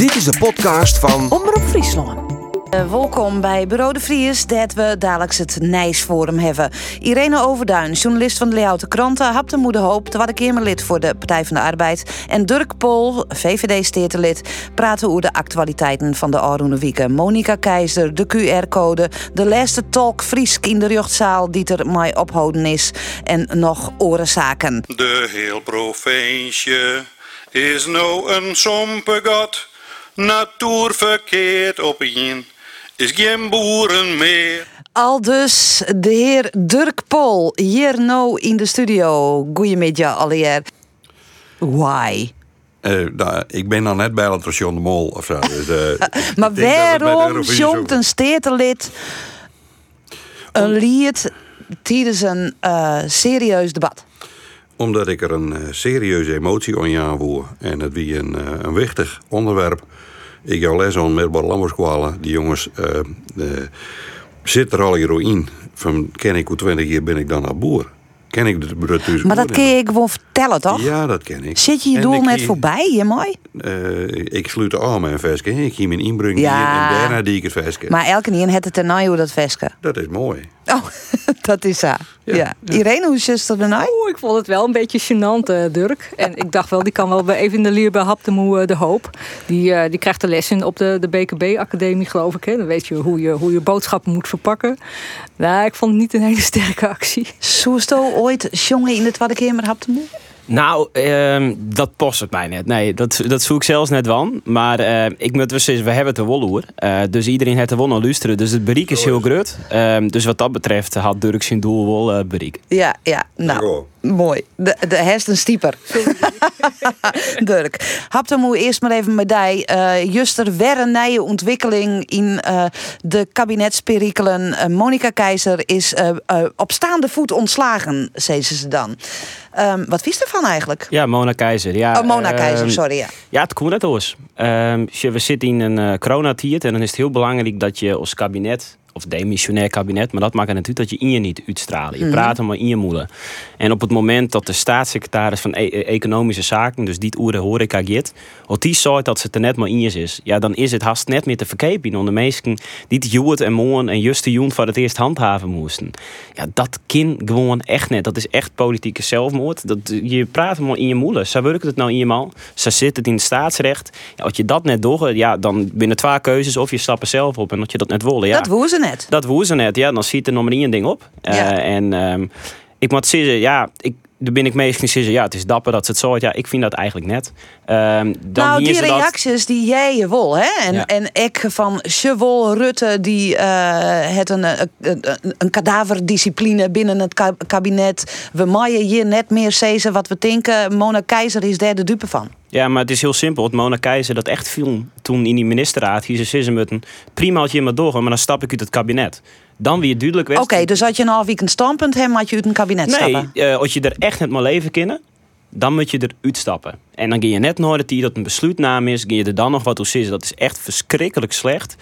Dit is de podcast van Omroep Friesland. Uh, welkom bij Bureau de Vries, dat we dadelijk het Nijsforum hebben. Irene Overduin, journalist van de Leeuwarden Kranten, Hapte Moeder Hoop, Tweede Kamerlid voor de Partij van de Arbeid. En Dirk Pol, VVD-steertelid, praten over de actualiteiten van de Aroene Wieken. Monika Keizer, de QR-code, de laatste talk Friesk in de Jochtzaal die er mij ophouden is. En nog orenzaken. De heel provincie is nou een sompegat, natuur verkeerd op in, is geen boeren meer. Al dus de heer Dirk Pol, hier nou in de studio. Goedemiddag alweer. Why? Eh, nou, ik ben dan net bij het Ration de Mol of zo. Dus, eh, Maar waarom zo- een steertelid een lied tijdens een eh, serieus debat? Omdat ik er een serieuze emotie aan jou voer. En het wie een, een wichtig onderwerp. Ik jou les aan met Lamberskwalen. Die jongens eh, eh, zitten er al hier in. Van ken ik hoe 20 jaar ben ik dan al boer. Ken ik de Brutus Maar dat kun je gewoon vertellen, toch? Ja, dat ken ik. Zit je je doel net voorbij, je mooi? eh, ik sluit aan mijn veske. Ik zie mijn inbreng Ja. hier en daarna die ik het veske. Maar elke keer het er nou hoe dat veske. Dat is mooi. Oh, dat is zo. Ja. Ja. Irene, hoe is het er nou? Oeh, ik vond het wel een beetje gênant, eh, Dirk. En ik dacht wel, die kan wel bij even in de leer bij Hap de Moe eh, de Hoop. Die, eh, die krijgt de les in op de, de BKB-academie, geloof ik. Hè? Dan weet je hoe, je hoe je boodschappen moet verpakken. Nou, ik vond het niet een hele sterke actie. Soesto ooit jongen in de Tweede Kamer had te moeten? Nou, ehm, dat past het mij net. Nee, dat, dat zoek ik zelfs net van. Maar eh, ik moet wel zeggen, we hebben het er wel over. Eh, dus iedereen heeft wel naar luisteren. Dus het bereik is heel groot. Ehm, dus wat dat betreft had Dirk zijn doel wel eh, bereikt. Ja, ja, nou, mooi. De, de herst een stieper. Dirk, hap dan moet eerst maar even met die. eh juster weer een nieuwe ontwikkeling in eh, de kabinetsperikelen. Eh, Monika Keizer is op staande voet ontslagen, zei ze dan. Ehm, wat vies ervan eigenlijk? Ja, Mona Keizer. Ja, oh, Mona Keizer, ehm, sorry. Ja. Ja, het komt net eens. Ehm, we zitten in een coronatijd en dan is het heel belangrijk dat je als kabinet, of demissionair kabinet, maar dat maakt het natuurlijk dat je in je niet uitstralen. Je praat maar in je moeder. En op het moment dat de staatssecretaris van E- Economische Zaken, dus die oere horeca gaat, als die zei dat ze het er net maar in je is, ja, dan is het haast net meer te verkepen onder mensen die het en Moon en Juste Joen voor het eerst handhaven moesten. Ja, dat kan gewoon echt net. Dat is echt politieke zelfmoord. Dat, je praat maar in je moeder. Zo werkt het nou in je man. Ze zit het in het staatsrecht. Ja, als je dat net doet, ja, dan binnen twee keuzes of je stapt er zelf op en dat je dat net wil. Ja. Dat net. Dat woe ze net, ja. Dan ziet er nog maar één ding op. Ja. Eh, en ehm, ik moet zeggen, ja, ik, daar ben ik mee ja, het is dapper dat ze het zo Ja, ik vind dat eigenlijk net. Ehm, dan nou, die dat- reacties die jij je wil, hè? En, Ja. en ik van Chevol Rutte, die eh, het een, een, een, een kadaverdiscipline binnen het ka- kabinet. We maaien hier net meer zezen wat we denken. Mona Keizer is daar de dupe van. Ja, maar het is heel simpel. Het Mona Keizer dat echt viel toen in die ministerraad. Hier ze met een prima als je maar door, maar dan stap ik uit het kabinet. Dan weer duidelijk werd. Oké, dus had je een half week een standpunt hebt, had je uit een kabinet Nee, stappen. eh, als je er echt net maar leven kennen, dan moet je er uitstappen. En dan ga je net nooit dat die dat een besluitname is, ga je er dan nog wat toe zeggen. Dat is echt verschrikkelijk slecht.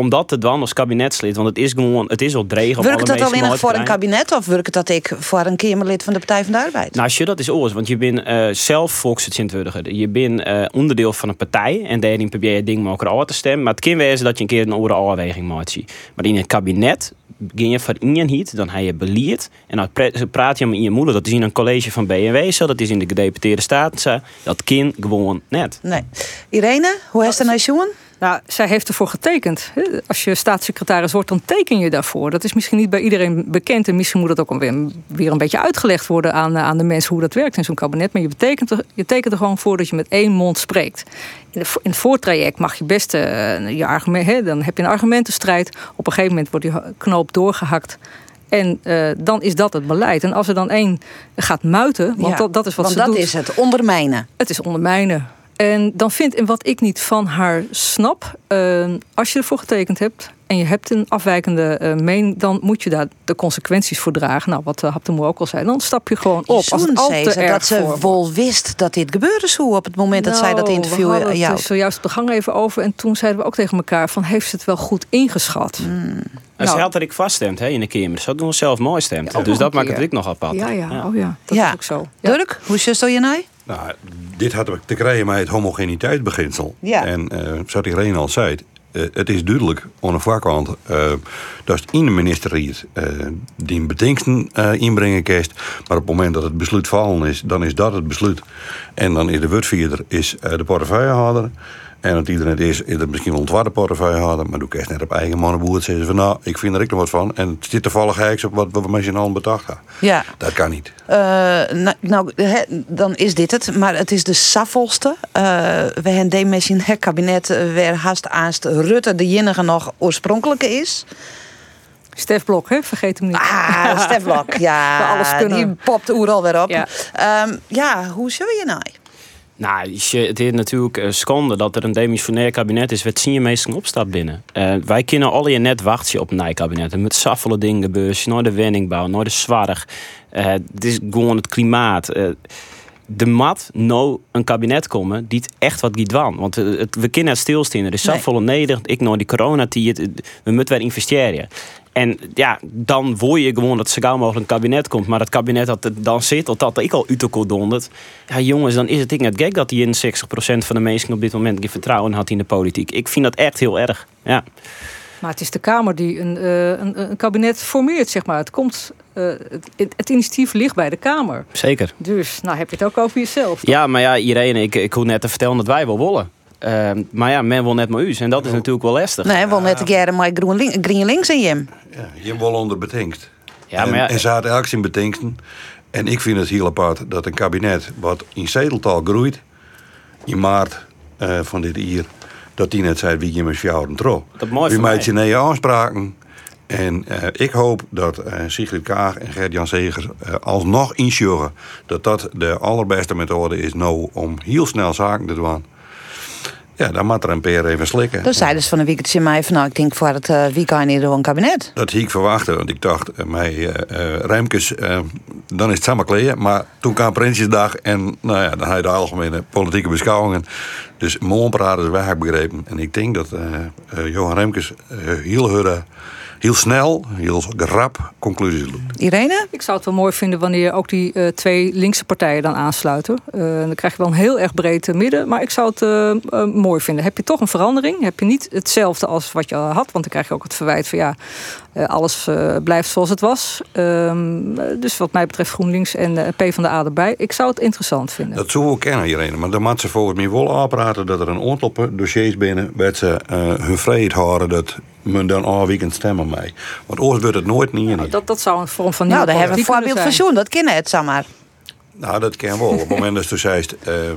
Om dat te doen als kabinetslid, want het is gewoon, het is al dreig op Werkt dat alleen nog voor een kabinet of werkt dat ik voor een Kamerlid van de Partij van de Arbeid? Nou, als je dat is oors, want je bent eh, zelf volksvertegenwoordiger. Je bent eh, onderdeel van een partij en daarin probeer je dingen ook al te stemmen. Maar het kan wezen dat je een keer een andere afweging maakt. Maar in het kabinet ging je voor eenheid, dan heb je beleid en dan pra- praat je met je moeder. Dat is in een college van BMW zo, dat is in de gedeputeerde staten zo. Dat kan gewoon net. Nee. Irene, hoe is het nou jongen? Nou, zij heeft ervoor getekend. Als je staatssecretaris wordt, dan teken je daarvoor. Dat is misschien niet bij iedereen bekend. En misschien moet dat ook weer, weer een beetje uitgelegd worden aan, eh, aan de mensen hoe dat werkt in zo'n kabinet. Maar je, betekent er, je tekent er gewoon voor dat je met één mond spreekt. In, de, in het voortraject mag je best eh, je argument, hè, dan heb je een argumentenstrijd. Op een gegeven moment wordt die knoop doorgehakt. En eh, dan is dat het beleid. En als er dan één gaat muiten, want Ja, dat, dat is wat Want ze dat doet. is het, ondermijnen. Het is ondermijnen. En dan vind en wat ik niet van haar snap, eh, als je ervoor getekend hebt en je hebt een afwijkende eh mening, dan moet je daar de consequenties voor dragen. Nou, wat uh, Haptemoe ook al zei, dan stap je gewoon op. Als het al te ze erg dat ze voor- wel wist dat dit gebeurde zo op het moment dat zij dat Nou, interview we hadden aan het jou. dus zojuist op de gang even over. En toen zeiden we ook tegen elkaar van, heeft ze het wel goed ingeschat? En Nou. ze had dat ik vaststemt hè, in de Kamer. Ze had nog zelf mooi stemt. Ja, ook dus nog dat een maakt het ik nog apart. Ja, ja, oh ja, dat Ja. is ook zo. Ja. Dirk, hoe is het zo je nou? Nou, dit had te krijgen met het homogeniteitsbeginsel. Ja. En uh, zoals iedereen al zei, uh, het is duidelijk aan de voorkant uh, dat het in de ministerie uh, die inbrengen kerst. Maar op het moment dat het besluit vallen is, dan is dat het besluit. En dan is de wordvierder is de portefeuillehouder. En dat iedereen het is, is het misschien tweede portefeuille hadden. Maar doe ik net op eigen mannenboer. Zeggen van nou, ik vind er ik nog wat van. En het zit toevallig eigenlijk op wat we met z'n allen bedacht hebben. Ja. Dat kan niet. Uh, nou, nou he, dan is dit het. Maar het is de saffelste. Uh, we hebben de met het kabinet weer haast aanst Rutte de enige nog oorspronkelijke is. Stef Blok, hè? vergeet hem niet. Ah, Stef Blok, ja. alles kunnen. Die popt oeral weer op. Ja, um, ja hoe zul je nou? Nou, het is natuurlijk een schande dat er een demissionair kabinet is. Wat zie je meestal opstap binnen? Uh, wij kunnen alle je net wachten op een nieuw kabinet. met saffele dingen gebeuren. Naar de wenningbouw, naar de zwarg. Uh, het is gewoon het klimaat. Uh, de mat nou een kabinet komen die het echt wat giet wan. Want het, we kunnen het stilstaan. Er is zo volle nederig. Ik nou die corona die we moeten weer investeren. En ja, dan wil je gewoon dat zo gauw mogelijk een kabinet komt. Maar dat kabinet dat er dan zit, of dat ik al donderd. Ja, jongens, dan is het ik net gek dat die in 60% van de mensen op dit moment geen vertrouwen had in de politiek. Ik vind dat echt heel erg. Ja. Maar het is de Kamer die een, uh, een, een kabinet formeert, zeg maar. Het, komt, uh, het, het, initiatief ligt bij de Kamer. Zeker. Dus nou heb je het ook over jezelf. Ja, maar ja, iedereen, ik, ik hoef net te vertellen dat wij wel willen. Uh, maar ja, men wil net maar u. En dat is natuurlijk wel lastig. Nee, wil net een keer maar groen links in je. Ja, je wil onder betinkt. Ja, en, maar ja, en ze hadden elk zijn betingsten. En ik vind het heel apart dat een kabinet wat in zeteltal groeit... in maart uh, van dit jaar... dat die net zei wie je met jou tro. Dat mooi U voor maakt je mij. nee aanspraken. En uh, ik hoop dat uh, Sigrid Kaag en Gert-Jan Segers uh, alsnog insuren... dat dat de allerbeste methode is nou om heel snel zaken te doen. Ja, dan moet er een peer even slikken. Dan zei dus van een weekendje mij van nou, ik denk voor het uh, weekend hier een kabinet. Dat ik verwachten, want ik dacht, uh, mij uh, Remkes, dan is het samen kleden. Maar toen kwam Prinsjesdag en nou ja, dan had je de algemene politieke beschouwingen. Dus mijn praten is weg begrepen. En ik denk dat Johan Remkes heel hurre heel snel, heel rap conclusies doet. Irene? Ik zou het wel mooi vinden wanneer ook die uh, twee linkse partijen dan aansluiten. Uh, dan krijg je wel een heel erg breed midden. Maar ik zou het uh, mooi vinden. Heb je toch een verandering? Heb je niet hetzelfde als wat je al had? Want dan krijg je ook het verwijt van ja, alles blijft zoals het was. Ehm, dus wat mij betreft GroenLinks en P van de A erbij. Ik zou het interessant vinden. Dat zou we kennen, Irene. Maar dan moet ze volgens mij wel aanpraten dat er een aantal dossiers binnen... waar ze hun vrijheid houden dat men dan al weekend stemmen mee. Want anders wordt het nooit niet. Nou, dat, dat zou een vorm van Nou, daar hebben we een voorbeeld van Zoen. Dat kennen het, zeg maar. Nou, dat kan wel. Op het moment dat je zegt, uh, uh,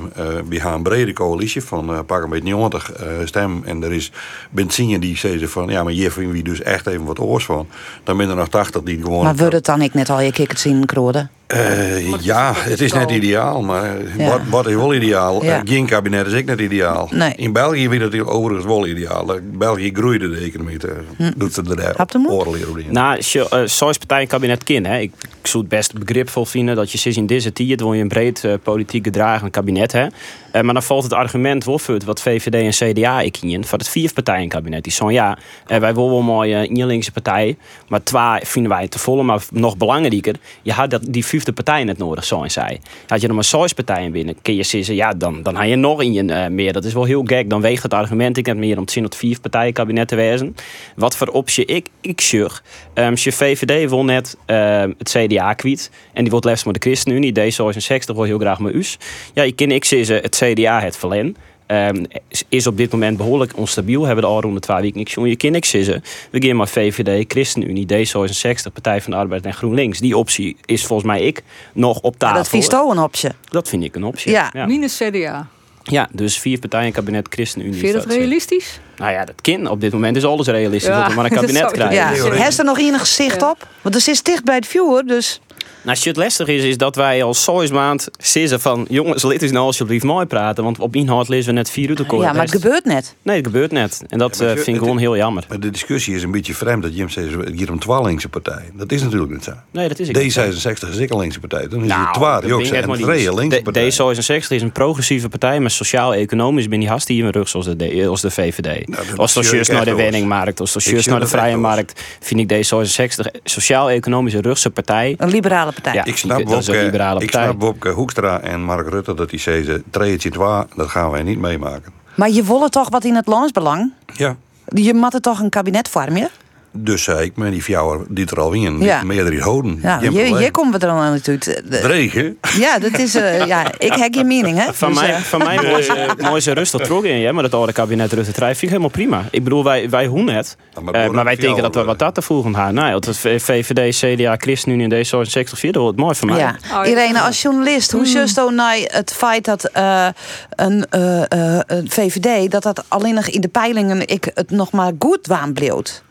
we gaan een brede coalitie van uh, pak een beetje 90 stem. En er is benzine die zeggen van, ja, maar hier vinden we dus echt even wat oors van. Dan ben er nog 80 die gewoon... Maar wordt het dan ik net al je kikkers zien, Kroden? Uh, ja, het is net ideaal, maar ja. wat, wat, is wel ideaal? Ja. Uh, geen kabinet is ook net ideaal. Nee. In België vind het overigens wel ideaal. België groeide de economie. Hm. Doet ze er oorlog in. Nou, uh, zoals partij kabinet kind, hè. Ik, ik zou het best begripvol vinden dat je sinds in deze tijd wil je een breed uh, politiek gedragen kabinet hè. Uh, maar dan valt het argument voor wat VVD en CDA ik in voor het vierpartijenkabinet. Die zeggen ja, wij willen wel mooi een linkse partij, maar twee vinden wij te volle, maar nog belangrijker, je had dat die vijfde partij net nodig, zo en zij. Had je er maar zes partijen binnen, kun je zeggen, ja, dan, dan heb je nog in je uh, meer. Dat is wel heel gek. Dan weegt het argument ik net meer om te zien dat vier partijen kabinet te wezen. Wat voor optie ik, ik zeg. Um, je VVD wil net uh, het CDA kwijt en die wordt les met de ChristenUnie. D66 wil heel graag met us. Ja, je kan ik zeggen, het CDA het verlen. Um, is op dit moment behoorlijk onstabiel. Hebben de al rond de twee weken niks. Je kan niks zeggen. We gaan maar VVD, ChristenUnie, D66, Partij van de Arbeid en GroenLinks. Die optie is volgens mij ik nog op tafel. Ja, dat vind je een optie. Dat vind ik een optie. Ja. ja. Minus CDA. Ja, dus vier partijen kabinet ChristenUnie. Vind je dat realistisch? Nou ja, dat kan. Op dit moment is alles realistisch. Ja, dat we maar een kabinet krijgen. Ja. Heeft er nog enig gezicht ja. op? Want het is dicht bij het viewer, dus... Nou, het lastig is, is dat wij al zo'n maand zeggen van... jongens, laat eens nou alsjeblieft mooi praten. Want op inhoud lezen we net vier uur te Ja, maar het gebeurt net. Nee, het gebeurt net. En dat ja, uh, vind ik gewoon heel jammer. Maar de discussie is een beetje vreemd dat Jim zegt... hier een twaalflinkse partij. Dat is natuurlijk niet zo. Nee, dat is D66 is ook een linkse partij. Dan is nou, het twaar, Jokse en linkse partij. D66 is een progressieve partij... maar sociaal-economisch ben die haast hier in rug zoals de, als de VVD. Nou, als juist naar de woningmarkt, als juist naar de vrije markt... vind ik D66 sociaal-economische rugse partij... Een liberale liberale partij. Ja. Ik snap, Wopke, liberale ik partij. snap Wopke Hoekstra en Mark Rutte dat die zeggen... treedje twa, dat gaan wij niet meemaken. Maar je willen toch wat in het landsbelang? Ja, Je moet er toch een kabinet vormen? Dus zei ik met die fjouwer die er al in, Ja. meerdere houden. Ja, je, je komt er dan aan natuurlijk. De- Dregen? Ja, dat is. eh, ja, ik heb je mening, hè? Van Dus, mij, eh, van mij mooi, ze- mooi ze rustig terug in, ja, maar het oude kabinet Rutte 3 vind ik helemaal prima. Ik bedoel, wij, wij hoe net. Ja, maar Eh, maar wij denken dat we wat dat te voegen gaan. Nou, ja, het VVD, CDA, ChristenUnie en D66, dat wordt mooi voor mij. ja. Oh, Irene, als journalist, hoe zust je naar het feit dat eh, een, eh, eh, een VVD, dat dat alleen nog in de peilingen ik het nog maar goed waan bleef?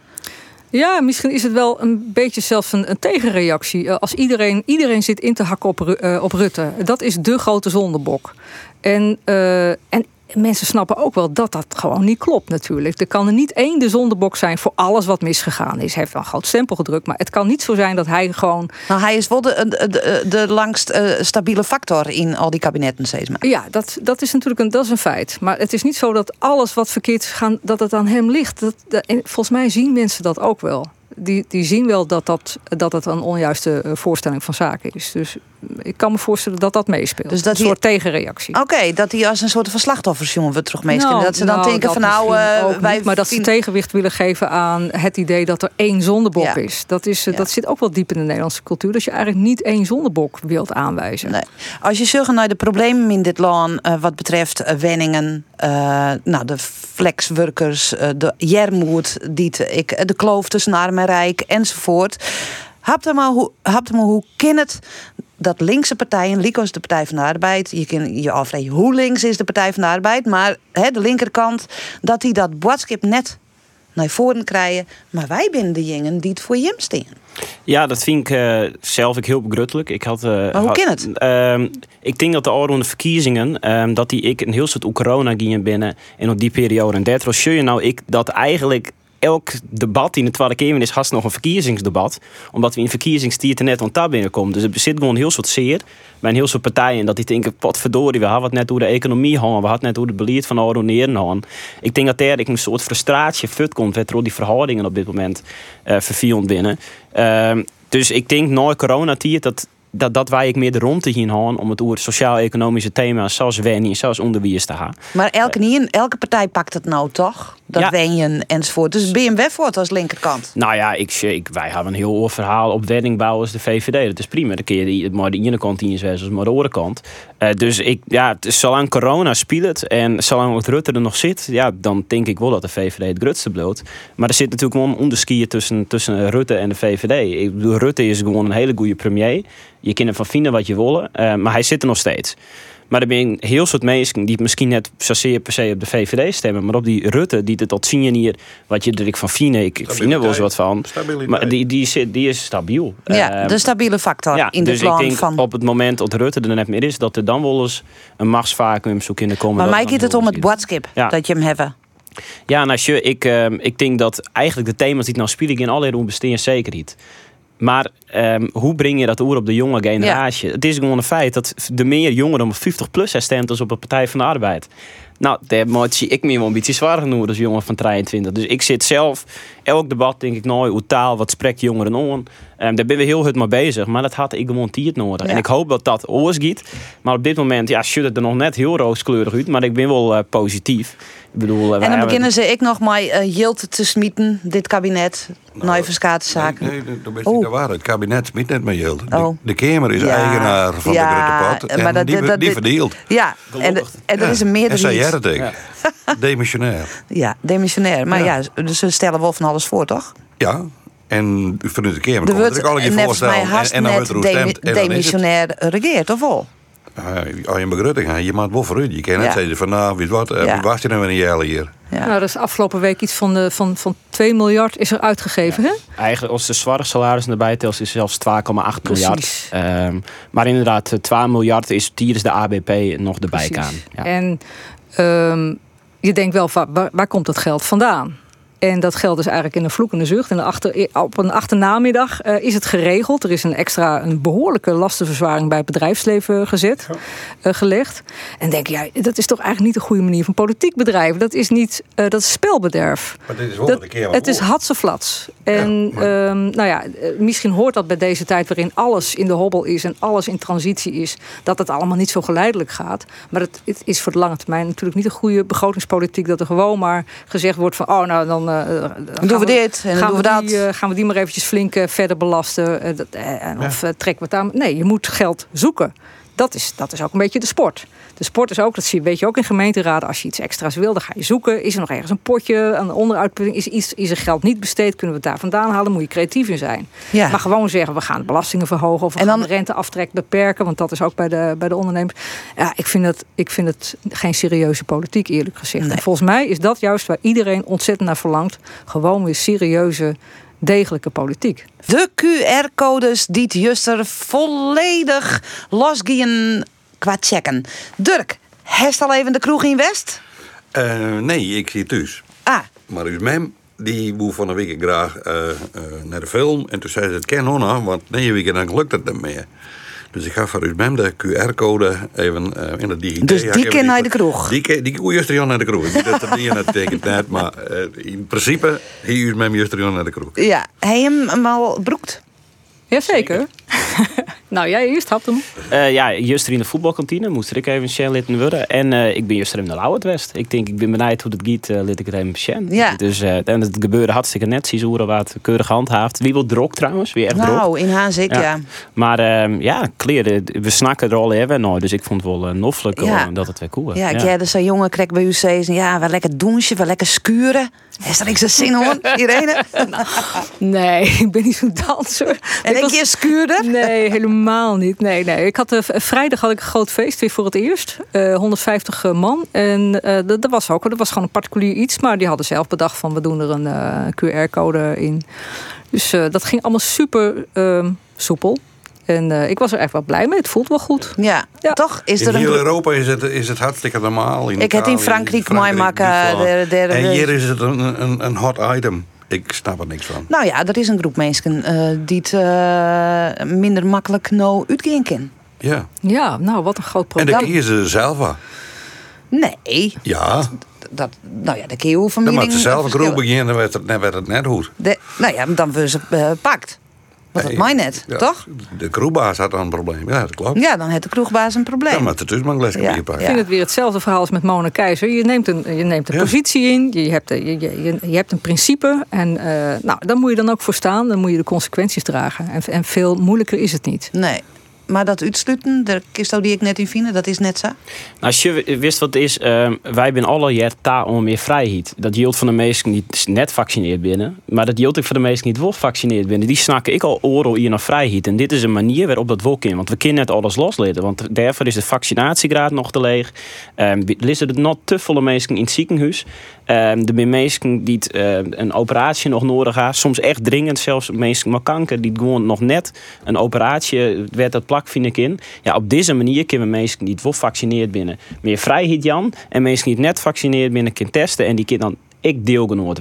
Ja, misschien is het wel een beetje zelfs een, een tegenreactie. Eh, Als iedereen, iedereen zit in te hakken op, eh, op Rutte. Dat is de grote zondebok. En, eh, en mensen snappen ook wel dat dat gewoon niet klopt natuurlijk. Er kan er niet één de zondebok zijn voor alles wat misgegaan is. Hij heeft wel een groot stempel gedrukt. Maar het kan niet zo zijn dat hij gewoon... Nou, hij is wel de, de, langst eh, stabiele factor in al die kabinetten steeds maar. Ja, dat, dat is natuurlijk een, dat is een feit. Maar het is niet zo dat alles wat verkeerd is dat het aan hem ligt. Dat, dat- en volgens mij zien mensen dat ook wel. Die, die zien wel dat, dat, dat het een onjuiste eh, voorstelling van zaken is. Dus ik kan me voorstellen dat dat meespeelt. Dus dat een soort tegenreactie. Oké, dat hij als een soort van slachtoffersjongen we terug meest Nou, dat ze dan nou, denken van nou, eh, wij niet, maar dat ze tegenwicht willen geven aan het idee dat er één zondebok Ja. is. Dat, is Ja. dat zit ook wel diep in de Nederlandse cultuur. Dat je eigenlijk niet één zondebok wilt aanwijzen. Nee. Als je zegt naar de problemen in dit land eh, wat betreft wenningen, nou, de flexworkers, eh, de jermoed, ik, eh, de kloof tussen arm en rijk enzovoort. Hapt maar hoe, hapt maar hoe kan het dat linkse partijen, Lico is de Partij van de Arbeid, je kan je afvragen hoe links is de Partij van de Arbeid, maar de linkerkant, dat die dat boodschap net naar voren krijgen, maar wij binnen de jongen die het voor Jim. Ja, dat vind ik eh, zelf ik heel begruttelijk. Ik had, eh, hoe had- kan het? ehm, ik denk dat de oude verkiezingen, ehm, dat die ik een heel soort corona gingen binnen en op die periode. En zie je nou ik dat eigenlijk elk debat in de Tweede Kamer is haast nog een verkiezingsdebat. Omdat we in verkiezingstijd er net aan tab binnenkomen. Dus er zit gewoon een heel soort zeer bij een heel soort partijen. Dat die denken, potverdorie, we hadden het net hoe de economie hangen. We hadden net hoe het beleid van oude neren hangen. Ik denk dat daar een soort frustratie fut komt. Met door die verhoudingen op dit moment eh vervield binnen. Ehm, dus ik denk na coronatijd dat, dat, dat wij ik meer de rondte hier gaan om het over sociaal-economische thema's zoals wenning, zoals onderwijs te gaan. Maar elke, niet, elke partij pakt het nou toch? Dat Ja. wenjen enzovoort. Dus BMW wordt als linkerkant. Nou ja, ik, ik, wij hebben een heel oor verhaal op weddingbouw als de VVD. Dat is prima. Dan kun je die, maar de ene kant in je als maar de andere kant. Eh, dus ik, ja, het is zolang corona speelt en zolang Rutte er nog zit, ja, dan denk ik wel dat de VVD het grutste bloot. Maar er zit natuurlijk gewoon een onderskier tussen, tussen Rutte en de VVD. Ik bedoel, Rutte is gewoon een hele goede premier. Je kan ervan vinden wat je wil, eh, maar hij zit er nog steeds. Maar er zijn heel soort mensen die misschien net zozeer per se op de VVD stemmen, maar op die Rutte, die het tot zien hier, wat je er ik van vind, ik ik vind er wel eens wat van. Stabiliteit. Maar die, die, zit, die is stabiel. Ja, Ehm, de stabiele factor ja, in dus dit ik denk Van... op het moment dat Rutte er net meer is, dat er dan wel eens een machtsvacuum zoek in de komen. maar dat mij gaat het om het boodschap Ja. dat je hem hebben. ja, nou, als je, ik, ehm, ik denk dat eigenlijk de thema's die het nou spelen in allerlei doen besteden zeker niet. Maar ehm, hoe breng je dat oer op de jonge generatie? Het is gewoon een feit dat de meer jongeren om 50 plus stemt als op de Partij van de Arbeid. Nou, daar moet zie ik me wel een beetje zwaar genoeg als jongen van 23. Dus ik zit zelf, elk debat denk ik nou, hoe taal, wat spreekt jongeren aan. Ehm, daar ben we heel hard mee bezig, maar dat had ik gewoon tijd nodig. Ja. En ik hoop dat dat oorskiet. Maar op dit moment, ja, ziet het er nog net heel rooskleurig uit. Maar ik ben wel eh, positief. Ik bedoel, eh, En dan hebben- beginnen ze ik nog maar uh, Jilt te smieten, dit kabinet. Nou, Nee, zaken. nee, dat is Oh. niet de waarheid. Het kabinet smiet net met geld. De, Oh. de Kamer is Ja. eigenaar van Ja, de Grote Pot. En maar dat- die, dat- die dat- verdeelt. Ja, en, en er is een En meerderheid. het ik. Demissionair. Ja, demissionair. Maar ja. Ja. dus ze stellen wel van alles voor, toch? Ja. En vanuit de Kamer Er komt wordt er ook al een voorstellen. En, en dan wordt er. En het. demissionair regeert, of wel? Ja, Als je hebt, je maakt wel vooruit. Je kan net Ja. zeggen van nou, weet wat, eh, Ja. wie was je nou weer een jaar hier? Ja. Nou, dat is afgelopen week iets van, de, van, van 2 miljard is er uitgegeven. Hè? Eigenlijk als de zware salarissen erbij telt, is zelfs 2,8 miljard. Precies. Ehm, maar inderdaad, eh, 2 miljard is tijdens de ABP nog erbij gaan. Ja. En ehm, je denkt wel, waar komt dat geld vandaan? En dat geldt dus eigenlijk in een vloekende zucht. En achter, op een achternamiddag uh, is het geregeld. Er is een extra, een behoorlijke lastenverzwaring bij het bedrijfsleven gezet, uh, gelegd. En denk je, ja, dat is toch eigenlijk niet een goede manier van politiek bedrijven. Dat is niet, uh, dat is spelbederf. Maar dit is wel een keer Het is hatseflats. En ja, maar... um, nou ja, misschien hoort dat bij deze tijd waarin alles in de hobbel is en alles in transitie is, dat het allemaal niet zo geleidelijk gaat. Maar het, het is voor de lange termijn natuurlijk niet een goede begrotingspolitiek dat er gewoon maar gezegd wordt van, oh nou dan uh, doen we dit en gaan doen we, we dat. Die, uh, gaan we die maar eventjes flink uh, verder belasten? Dat, of trekken we het aan? Nee, je moet geld zoeken. Dat is, dat is ook een beetje de sport. De sport is ook, dat zie je, weet je ook in gemeenteraden. Als je iets extra's wil, dan ga je zoeken. Is er nog ergens een potje, een onderuitputting? Is, is, is er geld niet besteed? Kunnen we het daar vandaan halen? Moet je creatief in zijn. Ja. Maar gewoon zeggen, we gaan de belastingen verhogen... of we En gaan dan- de renteaftrek beperken. Want dat is ook bij de, bij de ondernemers. Ja, ik vind, het, ik vind het geen serieuze politiek, eerlijk gezegd. Nee. En volgens mij is dat juist waar iedereen ontzettend naar verlangt. Gewoon weer serieuze, degelijke politiek. De QR-codes die juster volledig losgien qua checken. Dirk, heeft al even de kroeg in West? Eh, nee, ik zie thuis. Ah, Maar uw mem, die woe van een week graag eh, eh, naar de film. En toen zei ze, het ken nog, want nee, week dan lukt het niet meer. Dus ik ga voor mem de QR-code even eh, in het digitaal. Dus die kan naar de kroeg? Die, die juist Jan naar de kroeg. Ik dat het niet betekent net, maar eh, in principe, hier juist Jan naar de kroeg. ja. Hij hem hem al broekt? Jazeker. nou, jij eerst had hem. Eh, ja, juster in de voetbalkantine moest ik even Shen litten worden. En eh, ik ben juster in de Lauwert West. Ik denk, ik ben benijd hoe het giet, eh lid ik het even Shen. Ja. Dus eh, en het gebeurde hartstikke net. Hoe wat keurig gehandhaafd. Wie wil drok trouwens? Weer echt drok. Nou, in Haanzik, ja. Ja. Maar ehm, ja, kleren, we snakken er al even nooit. Dus ik vond het wel uh, noffelijk Ja. eh, dat het weer cool was. Ja, ik ja. zo'n jongen kreeg bij u zeggen, ja, wel lekker douchen, wel lekker skuren. Is er niks aan zin hoor, Irene? Nee, ik ben niet zo'n danser. En Ik een was- keer skuurder? Nee, helemaal niet. Nee, nee. Ik had, eh, vrijdag had ik een groot feest weer voor het eerst. Eh 150 man. En eh, dat, dat was ook, dat was gewoon een particulier iets. Maar die hadden zelf bedacht van we doen er een eh, QR-code in. Dus eh, dat ging allemaal super ehm, soepel. En eh, ik was er echt wel blij mee. Het voelt wel goed. Ja, Ja. toch? Is In er heel een... Europa is het, is het hartstikke normaal. In Ik heb in Frankrijk Frankrijk, En hier is het een, een, een hot item. Ik snap er niks van. Nou ja, er is een groep mensen eh, die het eh, minder makkelijk nou uitgaan kan. Ja. Ja, nou wat een groot En probleem. dan kiezen ze zelf aan. Nee, Ja, dat, nou ja, de keer hoe van dan moet mening ze zelf een groep beginnen, dan werd het, dan werd het net goed. De- Nou ja, dan worden ze eh, pakt. Want dat mij net, Ja, toch? De kroegbaas had dan een probleem. Ja, dat klopt. Ja, dan heeft de kroegbaas een probleem. Ja, maar het is maar een lesje Ja. Ik vind het weer hetzelfde verhaal als met Mona Keizer. Je neemt een, je neemt een Ja. positie in, je hebt, je, je, je, je hebt een principe. En eh, nou, daar moet je dan ook voor staan. Dan moet je de consequenties dragen. En, en veel moeilijker is het niet. Nee. Maar dat uitsluiten, de kist die ik net in vind, dat is net zo. Nou, als je wist wat het is, ehm, wij zijn alle jaar ta om meer vrijheid. Dat geldt van de meesten niet net vaccineerd binnen, maar dat geldt ook voor de meesten niet wel vaccineerd binnen. Die snakken ik al oren hier naar vrijheid. En dit is een manier waarop dat wel kan. Want we kunnen net alles loslaten. Want daarvoor is de vaccinatiegraad nog te leeg. Um, Listen het nog te volle mensen in het ziekenhuis. Ehm de mensen die het, eh, een operatie nog nodig hebben. Soms echt dringend, zelfs mensen met kanker die gewoon nog net een operatie werd dat plak vind ik in. Ja, op deze manier kunnen mensen die het wel vaccineerd binnen meer vrijheid Jan en mensen die net vaccineerd binnen kunnen testen en die kunnen dan ik deelgenoot.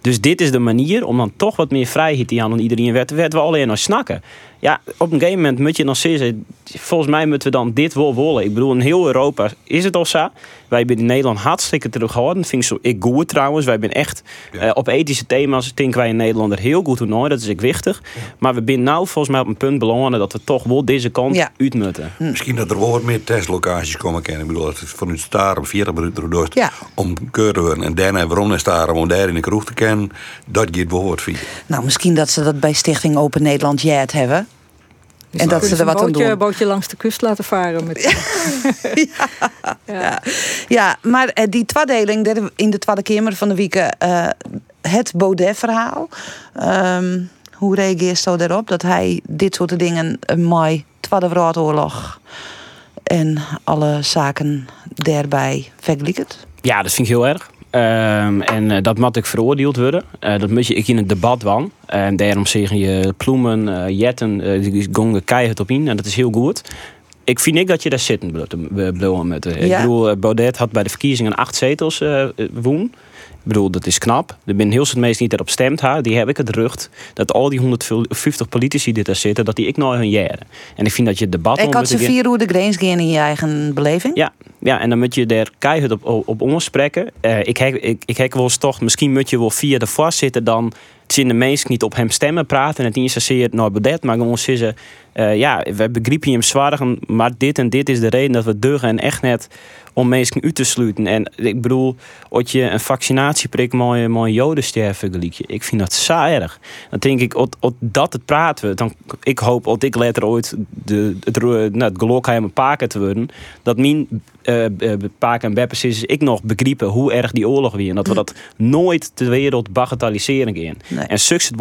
Dus dit is de manier om dan toch wat meer vrijheid te aan iedereen werd. Werd we alleen nog snakken. Ja, op een gegeven moment moet je nog zeggen, volgens mij moeten we dan dit wel willen. Ik bedoel, in heel Europa is het al zo. Wij zijn in Nederland hartstikke terughouden. Vind ik zo, ik goed trouwens. Wij zijn echt Ja. eh, op ethische thema's denken wij in Nederland er heel goed toernooi. Dat is ik wichtig. Maar we zijn nou volgens mij op een punt belangrijk dat we toch wel deze kant Ja. uit moeten. Misschien dat er wel wat meer testlocaties komen kennen. Ik bedoel, dat het vanuit Starum 40 minuten door Ja. om keuren te worden. En daarna waarom naar Starum om daar in de kroeg te kennen. Dat gaat wel wat via. Nou, misschien dat ze dat bij Stichting Open Nederland Jet hebben. En dat ze er wat aan een bootje, doen. bootje langs de kust laten varen. Met, ja. Ja, maar eh, die tweedeling derde- in de Tweede Kamer van de week, eh, het Baudet-verhaal. Ehm, hoe reageert zo daarop dat hij dit soort dingen eh, mooi Tweede Wereldoorlog en alle zaken daarbij vergelijkt? Ja, dat vind ik heel erg. Ehm, en eh, dat moet ik veroordeeld worden. Eh, dat moet je ik in het debat van. En daarom zeggen je ploemen, eh, jetten, die gongen keihard op in. En dat is heel goed. Ik vind niet dat je daar zitten blijven met. Ik Ja. bedoel, eh, Baudet had bij de verkiezingen acht zetels woen. Ik bedoel, dat is knap. Er zijn heel veel mensen die erop stemt. Ha. Die heb ik het rucht dat al die 150 politici die daar zitten, dat die ik nou hun jaren. En ik vind dat je het debat Ik had ze vier hoe de grens gaan in je eigen beleving. Ja, ja, en dan moet je daar keihard op, op, op omspreken. Eh, ik, heb, ik, ik heb wel eens toch, misschien moet je wel via de voorzitter dan zien de mensen niet op hem stemmen praten. En het niet zozeer naar Baudet, maar gewoon zeggen... eh, ja, we begrijpen hem zwaar, maar dit en dit is de reden dat we deugen en echt net om mensen uit te sluiten. En ik bedoel, als je een vaccinatieprik mooi, mooi jodenster vergelijkt, ik vind dat zo erg. Dan denk ik, als dat het praten we, dan ik hoop dat ik later ooit de, het, nou, het geluk heb een paken te worden, dat mijn eh eh, paken en beppers is, ik nog begrijpen hoe erg die oorlog weer en dat we dat nooit ter wereld bagatelliseren gaan. Nee. En succes het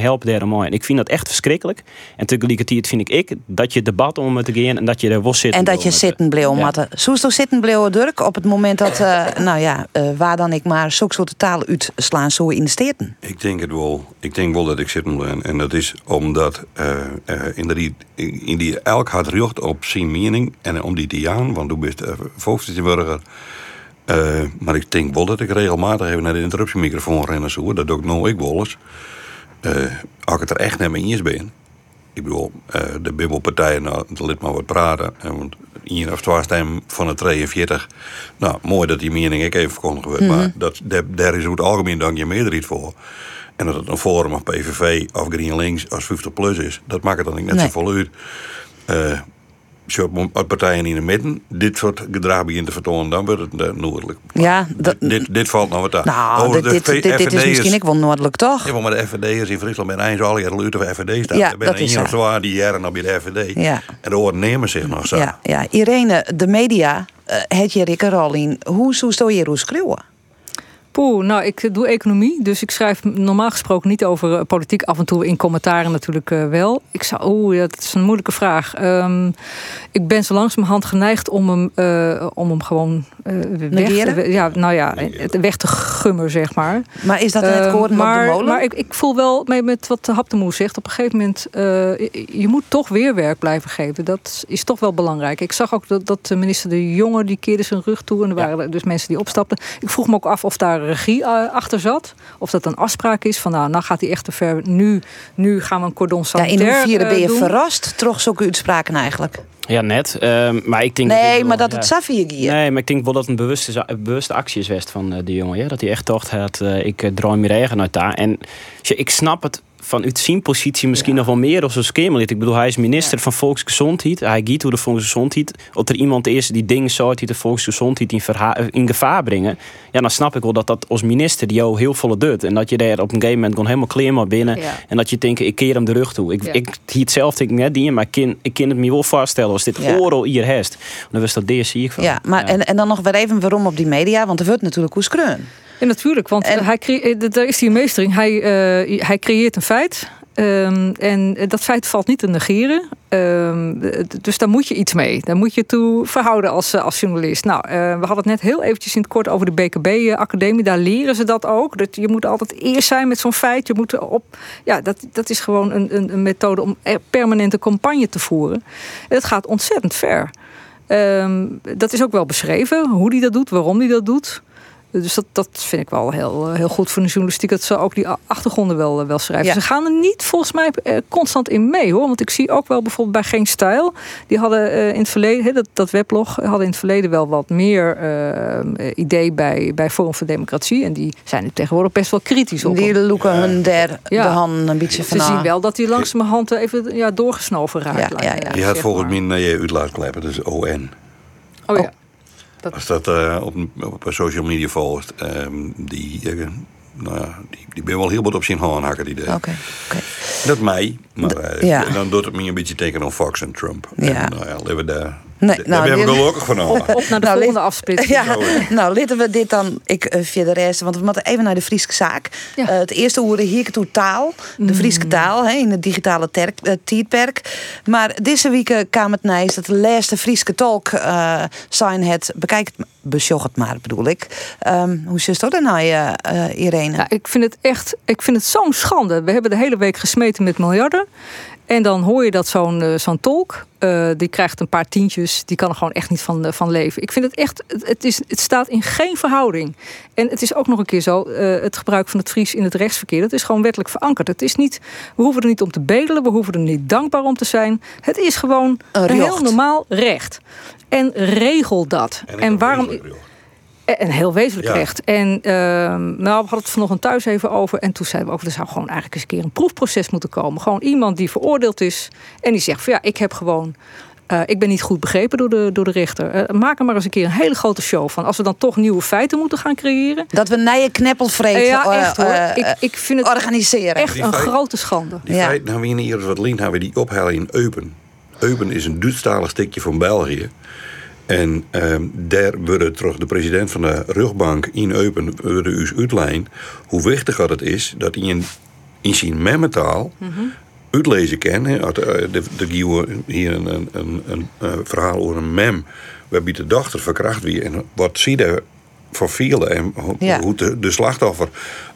helpen daar mooi. En ik vind dat echt verschrikkelijk. En tegelijkertijd vind ik dat je het debat om te gaan en dat je er was zitten. En dat je zitten bleef, Ja. Matte. Soest toch zitten bleef, Dirk, op het moment dat, eh, nou ja, eh, waar dan ik maar zulke soort taal uitslaan zo in de steden. Ik denk het wel. Ik denk wel dat ik zitten ben. En dat is omdat eh, eh, in, die, in die elk had recht op zijn mening. En om die te jaan, want toen bent uh, burger. Eh, maar ik denk wel dat ik regelmatig even naar de interruptiemicrofoon rennen zo. Dat doe ik nou ik wel eens. Eh, als ik het er echt naar mee eens ben. Ik bedoel, eh, de bibbelpartijen, nou, lid maar wat praten. En want één of twee stemmen van de 42. Nou, mooi dat die mening ik even verkondigd wordt. Maar dat, daar, is over het algemeen dank je meerderheid voor. En dat het een Forum of PVV of GreenLinks als 50 plus is, dat maakt het dan niet net Nee. zo vol uit. Eh, partijen in de midden dit soort gedrag begint te vertonen, dan wordt het eh, noordelijk. Ja, dat, Dit, dit valt nou wat aan. nou, Over dit, de dit, V- dit, dit is misschien ik wel noordelijk, toch? ja, maar de FVD'ers in Friesland zijn eigenlijk al jaren luid of FVD staan. Ja, ben dat is of zo. die jaren op de FVD. Ja. En de oren nemen zich nog zo. Ja, ja. Irene, de media, eh, het je er al in. Hoe zou je hoe schreeuwen? Poeh, nou, ik doe economie, dus ik schrijf normaal gesproken niet over eh, politiek. Af en toe in commentaren natuurlijk eh, wel. Ik zou, oeh, ja, dat is een moeilijke vraag. Ehm, ik ben zo langzamerhand geneigd om hem, eh, om hem gewoon eh, weg, te, ja, nou ja, weg te gummen, zeg maar. Maar is dat het Eh, koorden maar, op de molen? Maar ik, ik voel wel met, met wat de Haptemoe zegt. Op een gegeven moment, eh, je, moet toch weer werk blijven geven. Dat is toch wel belangrijk. Ik zag ook dat, dat de minister De Jonge, die keerde zijn rug toe. En er waren dus mensen die opstapten. Ik vroeg me ook af of daar regie eh, achter zat. Of dat een afspraak is van nou, nou gaat hij echt te ver. Nu, nu gaan we een cordon ja, in hoeverre eh, ben je doen. verrast? Toch zulke uitspraken eigenlijk? Ja, net. Ehm, maar ik denk Nee, maar wel, dat het ja. Safia gier. Nee, maar ik denk wel dat het een bewuste, een bewuste actie is geweest van eh, de jongen. Ja? Dat hij echt dacht, had, eh, ik draai me regen uit daar. En ik snap het van uit zijn positie misschien nog wel meer of zo'n skemerlid. Ik bedoel, hij is minister van Volksgezondheid. Hij giet hoe de Volksgezondheid. Als er iemand is die dingen zou die de Volksgezondheid in, in gevaar brengen. Ja, dan snap ik wel dat dat als minister die jou heel volle doet. En dat je daar op een gegeven moment gewoon helemaal kleer maar binnen. Ja. En dat je denkt, ik keer hem de rug toe. Ik, ik zie hetzelfde ik net die, maar ik kan, ik kan het me wel voorstellen als dit oorlog hier heeft. Dan was dat deze zie ik van. Ja, maar En, en dan nog weer even waarom op die media, want er wordt natuurlijk hoe skreun. Ja, natuurlijk, want En- hij eh, daar is die meestering. Hij, eh, hij creëert een feit. Ehm, en dat feit valt niet te negeren. Ehm, dus daar moet je iets mee. Daar moet je toe verhouden als, eh, als journalist. Nou, we hadden het net heel eventjes in het kort over de BKB-academie. Daar leren ze dat ook. Dat je moet altijd eerst zijn met zo'n feit. Je moet op. Ja, dat, dat is gewoon een, een, een methode om er permanente campagne te voeren. En het gaat ontzettend ver. Ehm, dat is ook wel beschreven, hoe die dat doet, waarom die dat doet. Dus dat, dat vind ik wel heel, eh, heel goed voor de journalistiek. Dat ze ook die achtergronden wel, eh, wel schrijven. Ja. Ze gaan er niet volgens mij eh, constant in mee hoor. Want ik zie ook wel bijvoorbeeld bij Geen Stijl. Die hadden eh, in het verleden, hè, dat, dat weblog, hadden in het verleden wel wat meer idee bij, bij Forum voor Democratie. En die zijn nu tegenwoordig best wel kritisch op. Die loeken hun der Ja. de hand een beetje van Ze zien wel dat hij langzamerhand even ja, doorgesnoven raakt. Ja, lijkt ja, me, ja. Die had volgens mij naar je dus ON. Oh ja. Als dat eh, op, op social media volgt, ehm, die, eh, nou ja, die, die ben wel heel wat op zijn hand hakken. Die. Oké. Dat mij, maar eh, ja. dan doet het me een beetje teken op Fox en Trump. Ja. En, nou ja, leven daar. Nee, daar nou, ben ik dit- gelukkig van. Op, op naar de Nou, volgende li- afsplitsing. Ja, nou, laten we dit dan, ik eh, via de rest, want we moeten even naar de Friese zaak. Ja. Eh, het eerste hoorde hier toe taal, de Friese taal, hè, in het digitale terk, eh, tijdperk. Maar deze week kwam het nijs dat de laatste Friese tolk eh, zijn het, bekijk het besjocht maar, bedoel ik. Um, hoe zit dat dan, nou, uh, Irene? Ja, ik vind het echt, ik vind het zo'n schande. We hebben de hele week gesmeten met miljarden. En dan hoor je dat zo'n uh, zo'n tolk, uh, die krijgt een paar tientjes, die kan er gewoon echt niet van, uh, van leven. Ik vind het echt, het, is, het staat in geen verhouding. En het is ook nog een keer zo, het gebruik van het Fries in het rechtsverkeer, dat is gewoon wettelijk verankerd. Het is niet, we hoeven er niet om te bedelen, we hoeven er niet dankbaar om te zijn. Het is gewoon een heel normaal recht. En regel dat. En, en waarom. Een heel wezenlijk recht. En uh, nou, we hadden het vanochtend thuis even over. En toen zeiden we ook, er zou gewoon eigenlijk eens een keer een proefproces moeten komen. Gewoon iemand die veroordeeld is. En die zegt van ja, ik heb gewoon. Uh, ik ben niet goed begrepen door de, door de rechter. Uh, maak er maar eens een keer een hele grote show van. Als we dan toch nieuwe feiten moeten gaan creëren. Dat we nije kneppelvreten ja, echt, hoor. ik, ik vind het organiseren. echt een feit, grote schande. Die ja. feiten hebben we hier wat lien hebben we die ophalen in Eupen. Eupen is een Duitsstalig stukje van België. En um, daar wordt terug de president van de rugbank in Eupen worden u uitlijn hoe wichtig het is dat hij in, in zijn memmetaal mm -hmm. uitlezen kan. De, hier een, een, een, een, verhaal over een mem waarbij de dochter verkracht wie en wat zie je voor vielen en hoe, ja. hoe de, de slachtoffer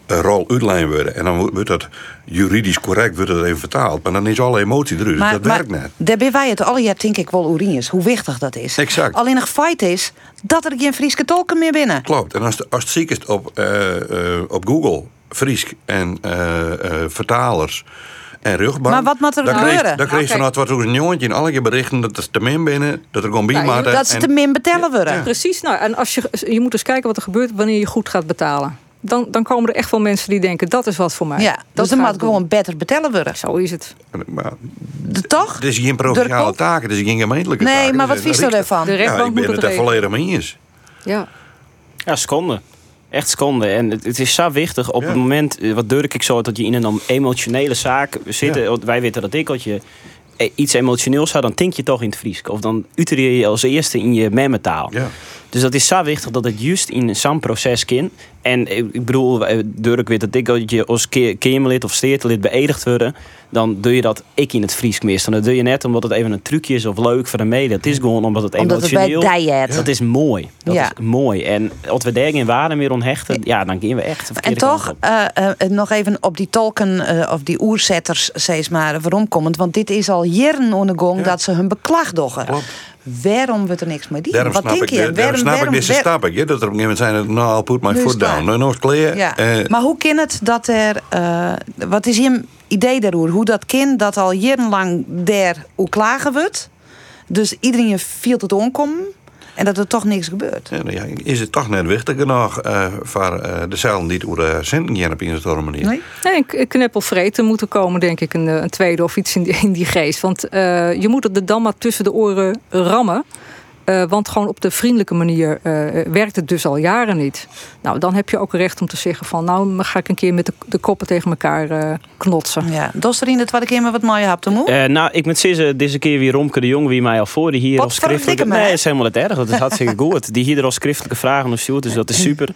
rol uitlijn worden. En dan wordt dat juridisch correct wordt het even vertaald. Maar dan is alle emotie eruit. Maar, dat werkt net. Daar ben wij het alle jaar denk ik wel Uriens. Hoe wichtig dat is. Exact. Alleen nog feit is dat er geen Frieske tolken meer binnen. Klopt. En als, de, als het ziek is op, uh, uh, op Google, Friesk en uh, vertalers en rugbank. Maar wat moet er dan gebeuren? Kreeg, dan kreeg okay. vanuit wat een jongetje in alle keer berichten dat er te min binnen, dat er gewoon bij ja, Dat ze te min betellen worden. Ja. Precies. Nou, en als je, je moet eens kijken wat er gebeurt wanneer je goed gaat betalen dan, dan komen er echt wel mensen die denken: dat is wat voor mij. Ja, dat dus dan moet gewoon beter betellen worden. Zo is het. Maar, de, toch? Het is geen provinciale taken, het is geen gemeentelijke nee, taken. Nee, maar wat vies er ervan? De rechtbank ja, ik ben moet het, er volledig mee eens. Ja. Ja, seconde. Echt seconde. En het, het, is zo wichtig op ja. het moment, wat durk ik zo, dat je in een emotionele zaak zit. Ja. Wij weten dat ik, dat je iets emotioneels zou, dan denk je toch in het Fries. Of dan uiteer je als eerste in je memmetaal. Ja. Dus dat is zo wichtig dat het juist in zo'n proces kan. En ik bedoel, Dirk weet dat ik dat je als Kamerlid of steertelid beëdigd worden, dan doe je dat ik in het Fries mis. Dan doe je net omdat het even een trucje is of leuk voor de media. Het is gewoon omdat het omdat emotioneel... Het dat is mooi. Dat ja. is mooi. En als we daar geen waarde meer aan hechten, ja, dan gaan we echt En toch, uh, uh, nog even op die tolken uh, of die oerzetters, steeds maar, waarom komend. Want dit is al jaren aan de gong ja. dat ze hun beklag doggen. Klopt. Waarom wordt er niks meer die? Daarom Wat snap denk ik, je? Daarom waarom, snap waarom, ik deze stap ik. Dat er op een gegeven moment zijn, nou, I'll put my foot down. Nou, nog clear. Ja. Uh, maar hoe kan het dat er... Uh, wat is je idee daarover? Hoe dat kind dat al jarenlang daar hoe klagen wordt? Dus iedereen viel het onkomen... En dat er toch niks gebeurt. Ja, ja, is het toch net wichtig genoeg uh, voor uh, de cellen die door de centen gaan op een of andere manier? Nee, nee een kneppelvreten moet er komen, denk ik, een, een tweede of iets in die, in die geest. Want uh, je moet het er dan maar tussen de oren rammen. Uh, want gewoon op de vriendelijke manier uh, werkt het dus al jaren niet. Nou, dan heb je ook recht om te zeggen van... nou, ga ik een keer met de, de koppen tegen elkaar uh, knotsen. Ja, dat wat ik maar wat mooie hebt, moe? nou, ik moet zeggen, deze keer weer Romke de Jong... wie mij al voor die hier wat als schriftelijke... Nee, dat is helemaal het erg. Dat is hartstikke goed. Die hier er als schriftelijke vragen of zo, dus dat is super.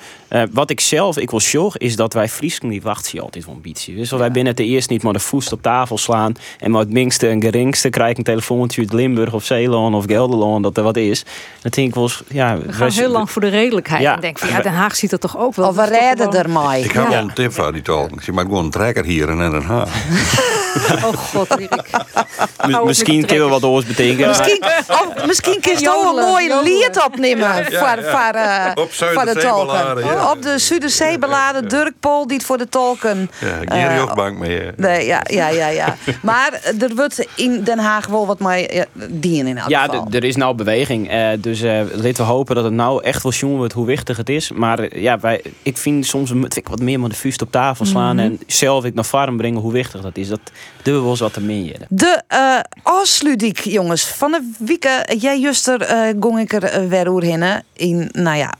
wat ik zelf, ik wil sjog, is dat wij Friesken die wachten altijd van ambitie. Dus ja. wij binnen het eerst niet maar de voest op tafel slaan... en maar het minste en geringste krijg ik een telefoontje uit Limburg of Zeeland of Gelderland... dat er wat is. Dat denk ik wel eens, ja, we gaan heel lang voor de redelijkheid. Ja, en denk van ja, Den Haag ziet het toch ook wel. Of we redden er maar. Ik heb wel een tip voor die tol. Ik zeg maar gewoon een trekker hier en Den Haag. Oh god, Erik. Misschien kunnen we wat oors betekenen. Misschien, of, misschien kun je ook een mooi lied opnemen voor, voor, uh, op voor de tolken. Ja. Op de Zuiderzeebeladen, Dirk Pol die het voor de tolken. Ja, hier uh, ook bang mee. Nee, ja, ja, ja, ja. Maar er wordt in Den Haag wel wat mij ja, dienen in elk ja, geval. Ja, er is nou beweging. Uh, dus uh, laten we hopen dat het nou echt wel zien wordt hoe wichtig het is. Maar ja, wij, ik vind soms ik wat meer met de vuist op tafel slaan. Mm -hmm. En zelf ik naar farm brengen hoe wichtig dat is. Dat doen we eens wat te meer. De uh, jongens. Van de week, jij juster uh, gong ik er weer oerhinnen. In, nou ja,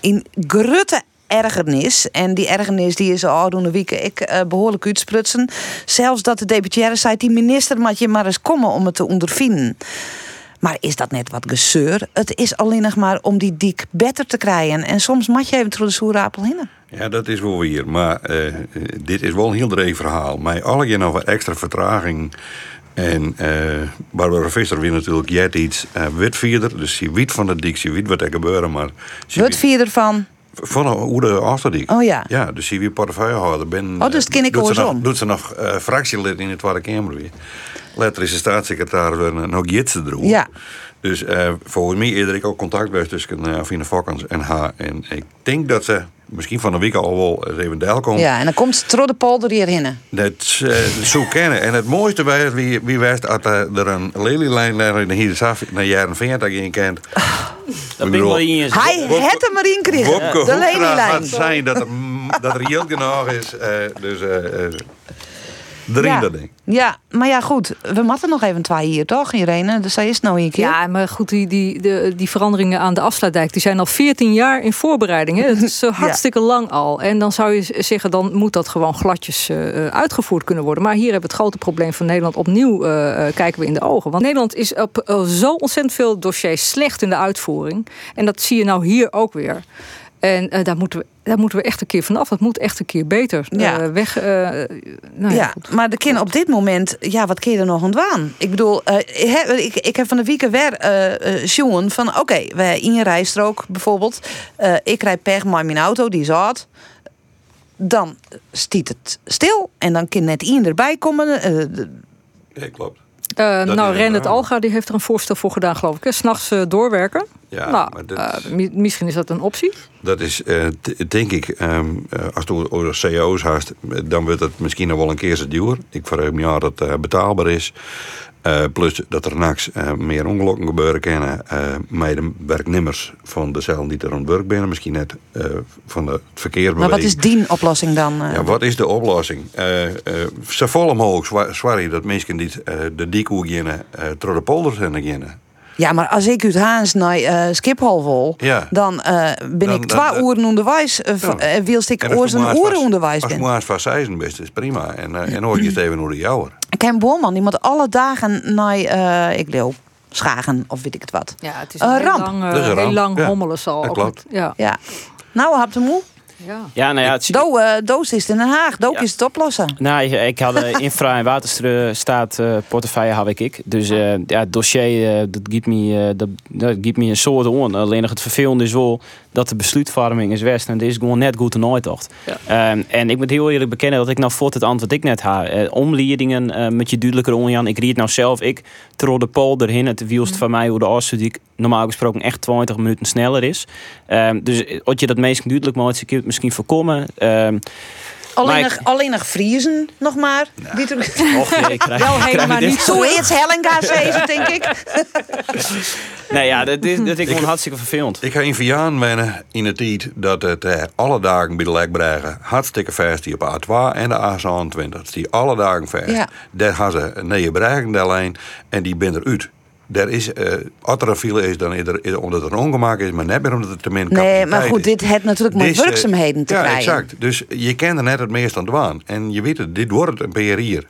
in grutte ergernis. En die ergernis die is al doen de weken ik uh, behoorlijk uitsprutsen. Zelfs dat de deputaire zei, die minister moet je maar eens komen om het te ondervinden. Maar is dat net wat gezeur? Het is alleen nog maar om die dik beter te krijgen. En soms mag je even door de soerapel heen. Ja, dat is wel weer. Maar uh, dit is wel een heel dreig verhaal. Maar alle keer nog wat extra vertraging En eh Barbara Visser wie natuurlijk jet iets uh, witvierder. Dus ze weet van de dik, ze weet wat er gebeuren. Maar ze Wat weet- vier ervan? Van de Oede Afterdiek. Oh ja. Ja, dus ze wie portefeuillehouder. Ben, Oh, dus het ken ik doet ze nog, doet ze nog eh, fractielid in de Tweede Kamer weer. Later is de staatssecretaris weer nog jitsen droeg. Ja. Dus eh, volgens mij eerder ik ook contact bij tussen uh, Fine Fokkens en haar. En ik denk dat ze misschien van de week al wel eens even deel komt. Ja, en dan komt Trodde Polder hierheen. Dat uh, zo kennen. En het mooiste bij het, wie, wie wist dat uh, er een lelielijn in de Hiersaf naar jaren 40 in kent. Dat ben ik wel in. Hij het hem erin kregen. Wopke De lelielijn. gaat zijn dat er, dat er heel genoeg is. eh, dus eh eh, erin Ja. dat ding. Ja, maar ja, goed. We moeten nog even twee hier, toch, Irene? Dus zij is het nou een keer. Ja, maar goed, die, die, de, die veranderingen aan de afsluitdijk... die zijn al 14 jaar in voorbereiding. Hè? Dat is eh, hartstikke lang al. En dan zou je zeggen, dan moet dat gewoon gladjes eh, uitgevoerd kunnen worden. Maar hier hebben we het grote probleem van Nederland opnieuw eh, eh, kijken we in de ogen. Want Nederland is op eh, zo ontzettend veel dossiers slecht in de uitvoering. En dat zie je nou hier ook weer. En eh, daar, moeten we, daar moeten we echt een keer vanaf. Dat moet echt een keer beter. Ja. Eh, weg, eh, nou ja, Ja, goed. maar de kind op dit moment, ja, wat kun je er nog aan doen? Ik bedoel, eh, hè, ik, ik heb van de week weer eh eh, sjoen van, oké, we in je rijstrook bijvoorbeeld. eh, ik rijd pech maar mijn auto, die is hard. Dan stiet het stil en dan kan net iemand erbij komen. eh, Ja, klopt. Eh, Dat nou, Rennet. Alga die heeft er een voorstel voor gedaan, geloof ik. hè. S'nachts eh, doorwerken. Ja, nou, maar dat eh, is- mi- misschien is dat een optie. Dat is, eh, denk ik, ehm, eh, als je over CO's haast, eh, dan wordt het misschien nog wel een keer zo duur. Ik vraag me dat het betaalbaar is. Plus dat er nachts meer ongelukken gebeuren kunnen. eh met de werknemers van de cel die er aan het werk zijn. Misschien net van de, het verkeer. maar wat is die oplossing dan? Ja, wat is de oplossing? Zo vol zwa- sorry dat mensen die de diekoe beginnen, uh, door de polder zijn beginnen. Ja, maar als ik uit Haans naar eh, Schiphol wil, Ja. dan eh, ben Dan- ik twee uren onderwijs. Uh, Ja. uh, wilst ik als oors je een uren onderwijs Als je ben. maar vast zijn best is prima. En, eh, en ooit is het even naar de jouwer. Ken Boorman, die moet alle dagen naar, eh, ik leeuw, Schagen of weet ik het wat. Ja, het is Een een heel ramp. lang, eh, Dat is een heel ramp, lang ja. hommelen zal. Klopt. met- ja. Ja. Nou, hap de moe. Ja. Ja, nou ja, het, Do, eh, Doos is het in Den Haag. Doos Ja. is het oplossen. Nou, ik- ik had eh, infra- en waterstaat eh portefeuille had ik. Dus ja, het dossier, dat geeft me, dat, dat geeft me een soort on. Alleen nog het vervelende is wel dat de besluitvorming is west. En dit is gewoon net goed en nooit toch. Ehm, en ik moet heel eerlijk bekennen dat ik nou voort het antwoord ik net ha. Eh, omleidingen eh, met je duidelijker onjan. Ik ried nou zelf, ik tro de polder heen. Het wielst van mij hoe de afstudie normaal gesproken echt 20 minuten sneller is. Ehm, dus eh, als je dat meest duidelijk maakt, kun je het misschien voorkomen. Ehm Alleen, nog, ik- alleen nog vriezen nog maar. Die ter- och, nee, ik krijg, Wel ik krijg helemaal niet Zo iets Hellinga's even, denk ik. Nee, ja, dat is, dat is gewoon hartstikke vervelend. Ik ga in Viaan wennen in het tijd dat het eh, alle dagen bij de Lekbregen hartstikke vast die op A2 en de A27. Die alle dagen vast. Ja. Daar gaan ze een nieuwe bregen daar lijn en die ben eruit. Daar is, eh als er een file is, dan is er, is- omdat er een ongemak is, maar net meer omdat er te min Nee, maar goed, is. dit heeft natuurlijk met Dus, eh, werkzaamheden te ja, krijgen. exact. Dus je kent er net het meest aan het waan. En je weet het, dit wordt een PR hier.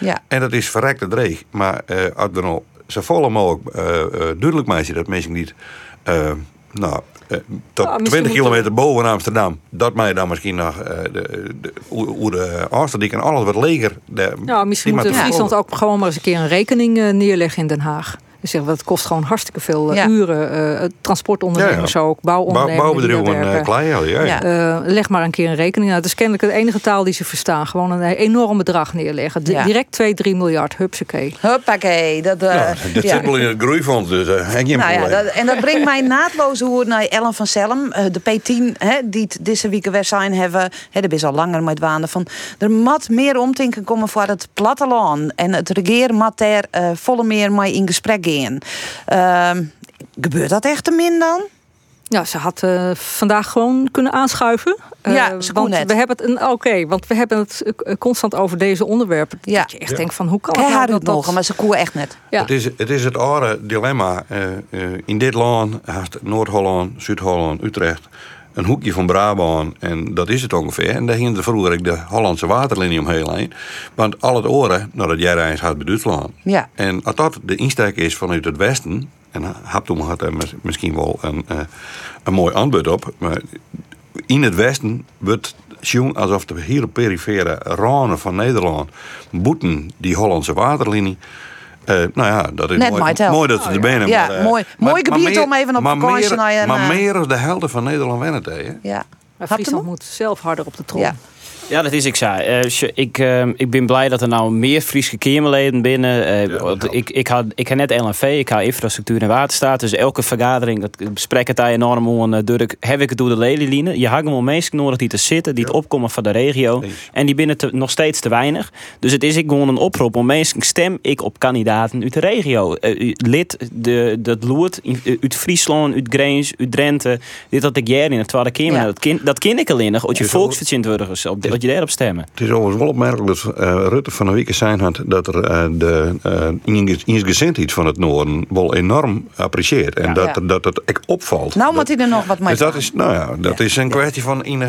Ja. En dat is verrekte dreig. Maar eh als we nou zo volle mogelijk eh, eh, duidelijk maken dat mensen niet... eh, nou, eh, tot Ja, misschien 20 moeten- kilometer boven Amsterdam... dat mij dan misschien nog eh, de, de, hoe, hoe de en alles wat leger... De, Nou, misschien moet Friesland ook gewoon maar eens een keer een rekening eh, neerleggen in Den Haag. Dus zeggen we, het kost gewoon hartstikke veel eh, Ja. uren. eh, transportondernemers Ja, ja. ook, Bouw, bouwondernemers bouwbedrijven, uh, klein, ja. Eh, leg maar een keer een rekening. Nou, het is kennelijk de enige taal die ze verstaan. Gewoon een enorm bedrag neerleggen. Direct 2, 3 miljard. Hupsakee. Huppakee. Dat, eh, dat zit wel in het groeifonds, dus eh, heb je Nou dat, en dat brengt mij naadloos hoe naar Ellen van Selm, eh, de P10, hè, die het deze week weer zijn hebben. Hè, dat is al langer met waanden van. Er moet meer omdenken komen voor het platteland. En het regeren moet daar eh, volle meer mee in gesprek gaan. Ehm, gebeurt dat echt te min dan? Ja, ze had eh, vandaag gewoon kunnen aanschuiven. Eh, Ja, ze kon want net. we hebben het een oké, want we hebben het eh, constant over deze onderwerpen. Ja. Dat je echt Ja. denkt van hoe kan nou dat het dat... mogen, maar ze koe echt net. Ja. Het, is, het is het oude dilemma. eh, eh, in dit land, Noord-Holland, Zuid-Holland, Utrecht, een hoekje van Brabant. En dat is het ongeveer. En daar ging er vroeger de Hollandse waterlinie omheen. heen. Want al het oren, dat jij reis gaat bij Duitsland. Ja. En als dat de insteek is vanuit het westen. En Haptoem had er mis- misschien wel een, eh, een mooi aanbod op. Maar in het westen wordt zien alsof de hele perifere randen van Nederland boeten die Hollandse waterlinie. Uh, nou ja, dat is Net mooi, mooi dat ze er binnen. Ja, maar, uh, mooi- maar- mooi maar gebied meer- om even op maar vakantie meer- naar je- Maar meer dan de helft van Nederland wennen het, hè? Ja. Maar Friesland moet zelf harder op de trom. Ja. Ja, dat is ik zei. Eh, ik, eh, ik ben blij dat er nou meer Friese Kamerleden binnen. eh, ik, ik, had, ik heb net LNV, ik ga infrastructuur en waterstaat. Dus elke vergadering, dat besprek het daar enorm om. Uh, Durk, heb ik het door de lelielijnen. Je hangt wel mensen nodig die te zitten, die het opkomen van de regio. Eens. En die binnen te- nog steeds te weinig. Dus het is ik gewoon een oproep om mensen stem ik op kandidaten uit de regio. Eh, lid, de, dat Loert, uit Friesland, uit Greens, uit Drenthe. Dit dat ik jaar in het Tweede Kamer. Ja. Dat ken, dat ken ik alleen nog. Als je volksvertegenwoordigers, op, dat je daarop stemmen. Het is overigens wel opmerkelijk dat eh, Rutte van de week zijn had dat er eh, de uh, van het Noorden wel enorm apprecieert. En Ja. dat, Ja. dat het echt opvalt. Nou dat, moet hij er nog wat mee dus dat doen. is, nou ja, dat Ja. is een kwestie van in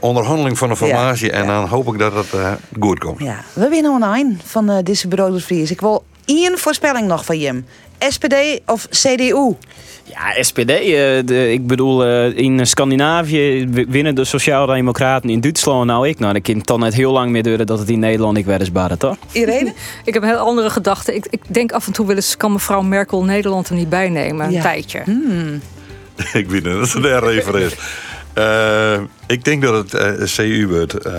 onderhandeling van een formatie. En dan hoop ik dat het goed komt. Ja, we aan een van deze Vries. Ik wil één voorspelling nog van Jim. SPD of CDU? Ja, SPD. eh, de, ik bedoel, eh, in Scandinavië winnen de Sociaaldemocraten. In Duitsland nou ik. Nou, dan kan dan net heel lang meer duren dat het in Nederland ik werd toch? Irene? Ik heb een heel andere gedachte. Ik, ik denk af en toe wel eens, kan mevrouw Merkel Nederland er niet bij nemen? Een Ja. tijdje. ik weet niet dat ze daar even is. Eh, ik denk dat het CU wordt. eh,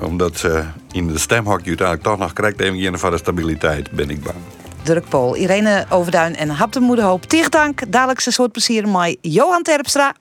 omdat ze in de stemhokje uiteindelijk toch nog krijgt. Even van de stabiliteit, ben ik bang. Dirk Pol, Irene Overduin en Hap de Moederhoop. Tegen dank, dadelijk een soort plezier met Johan Terpstra.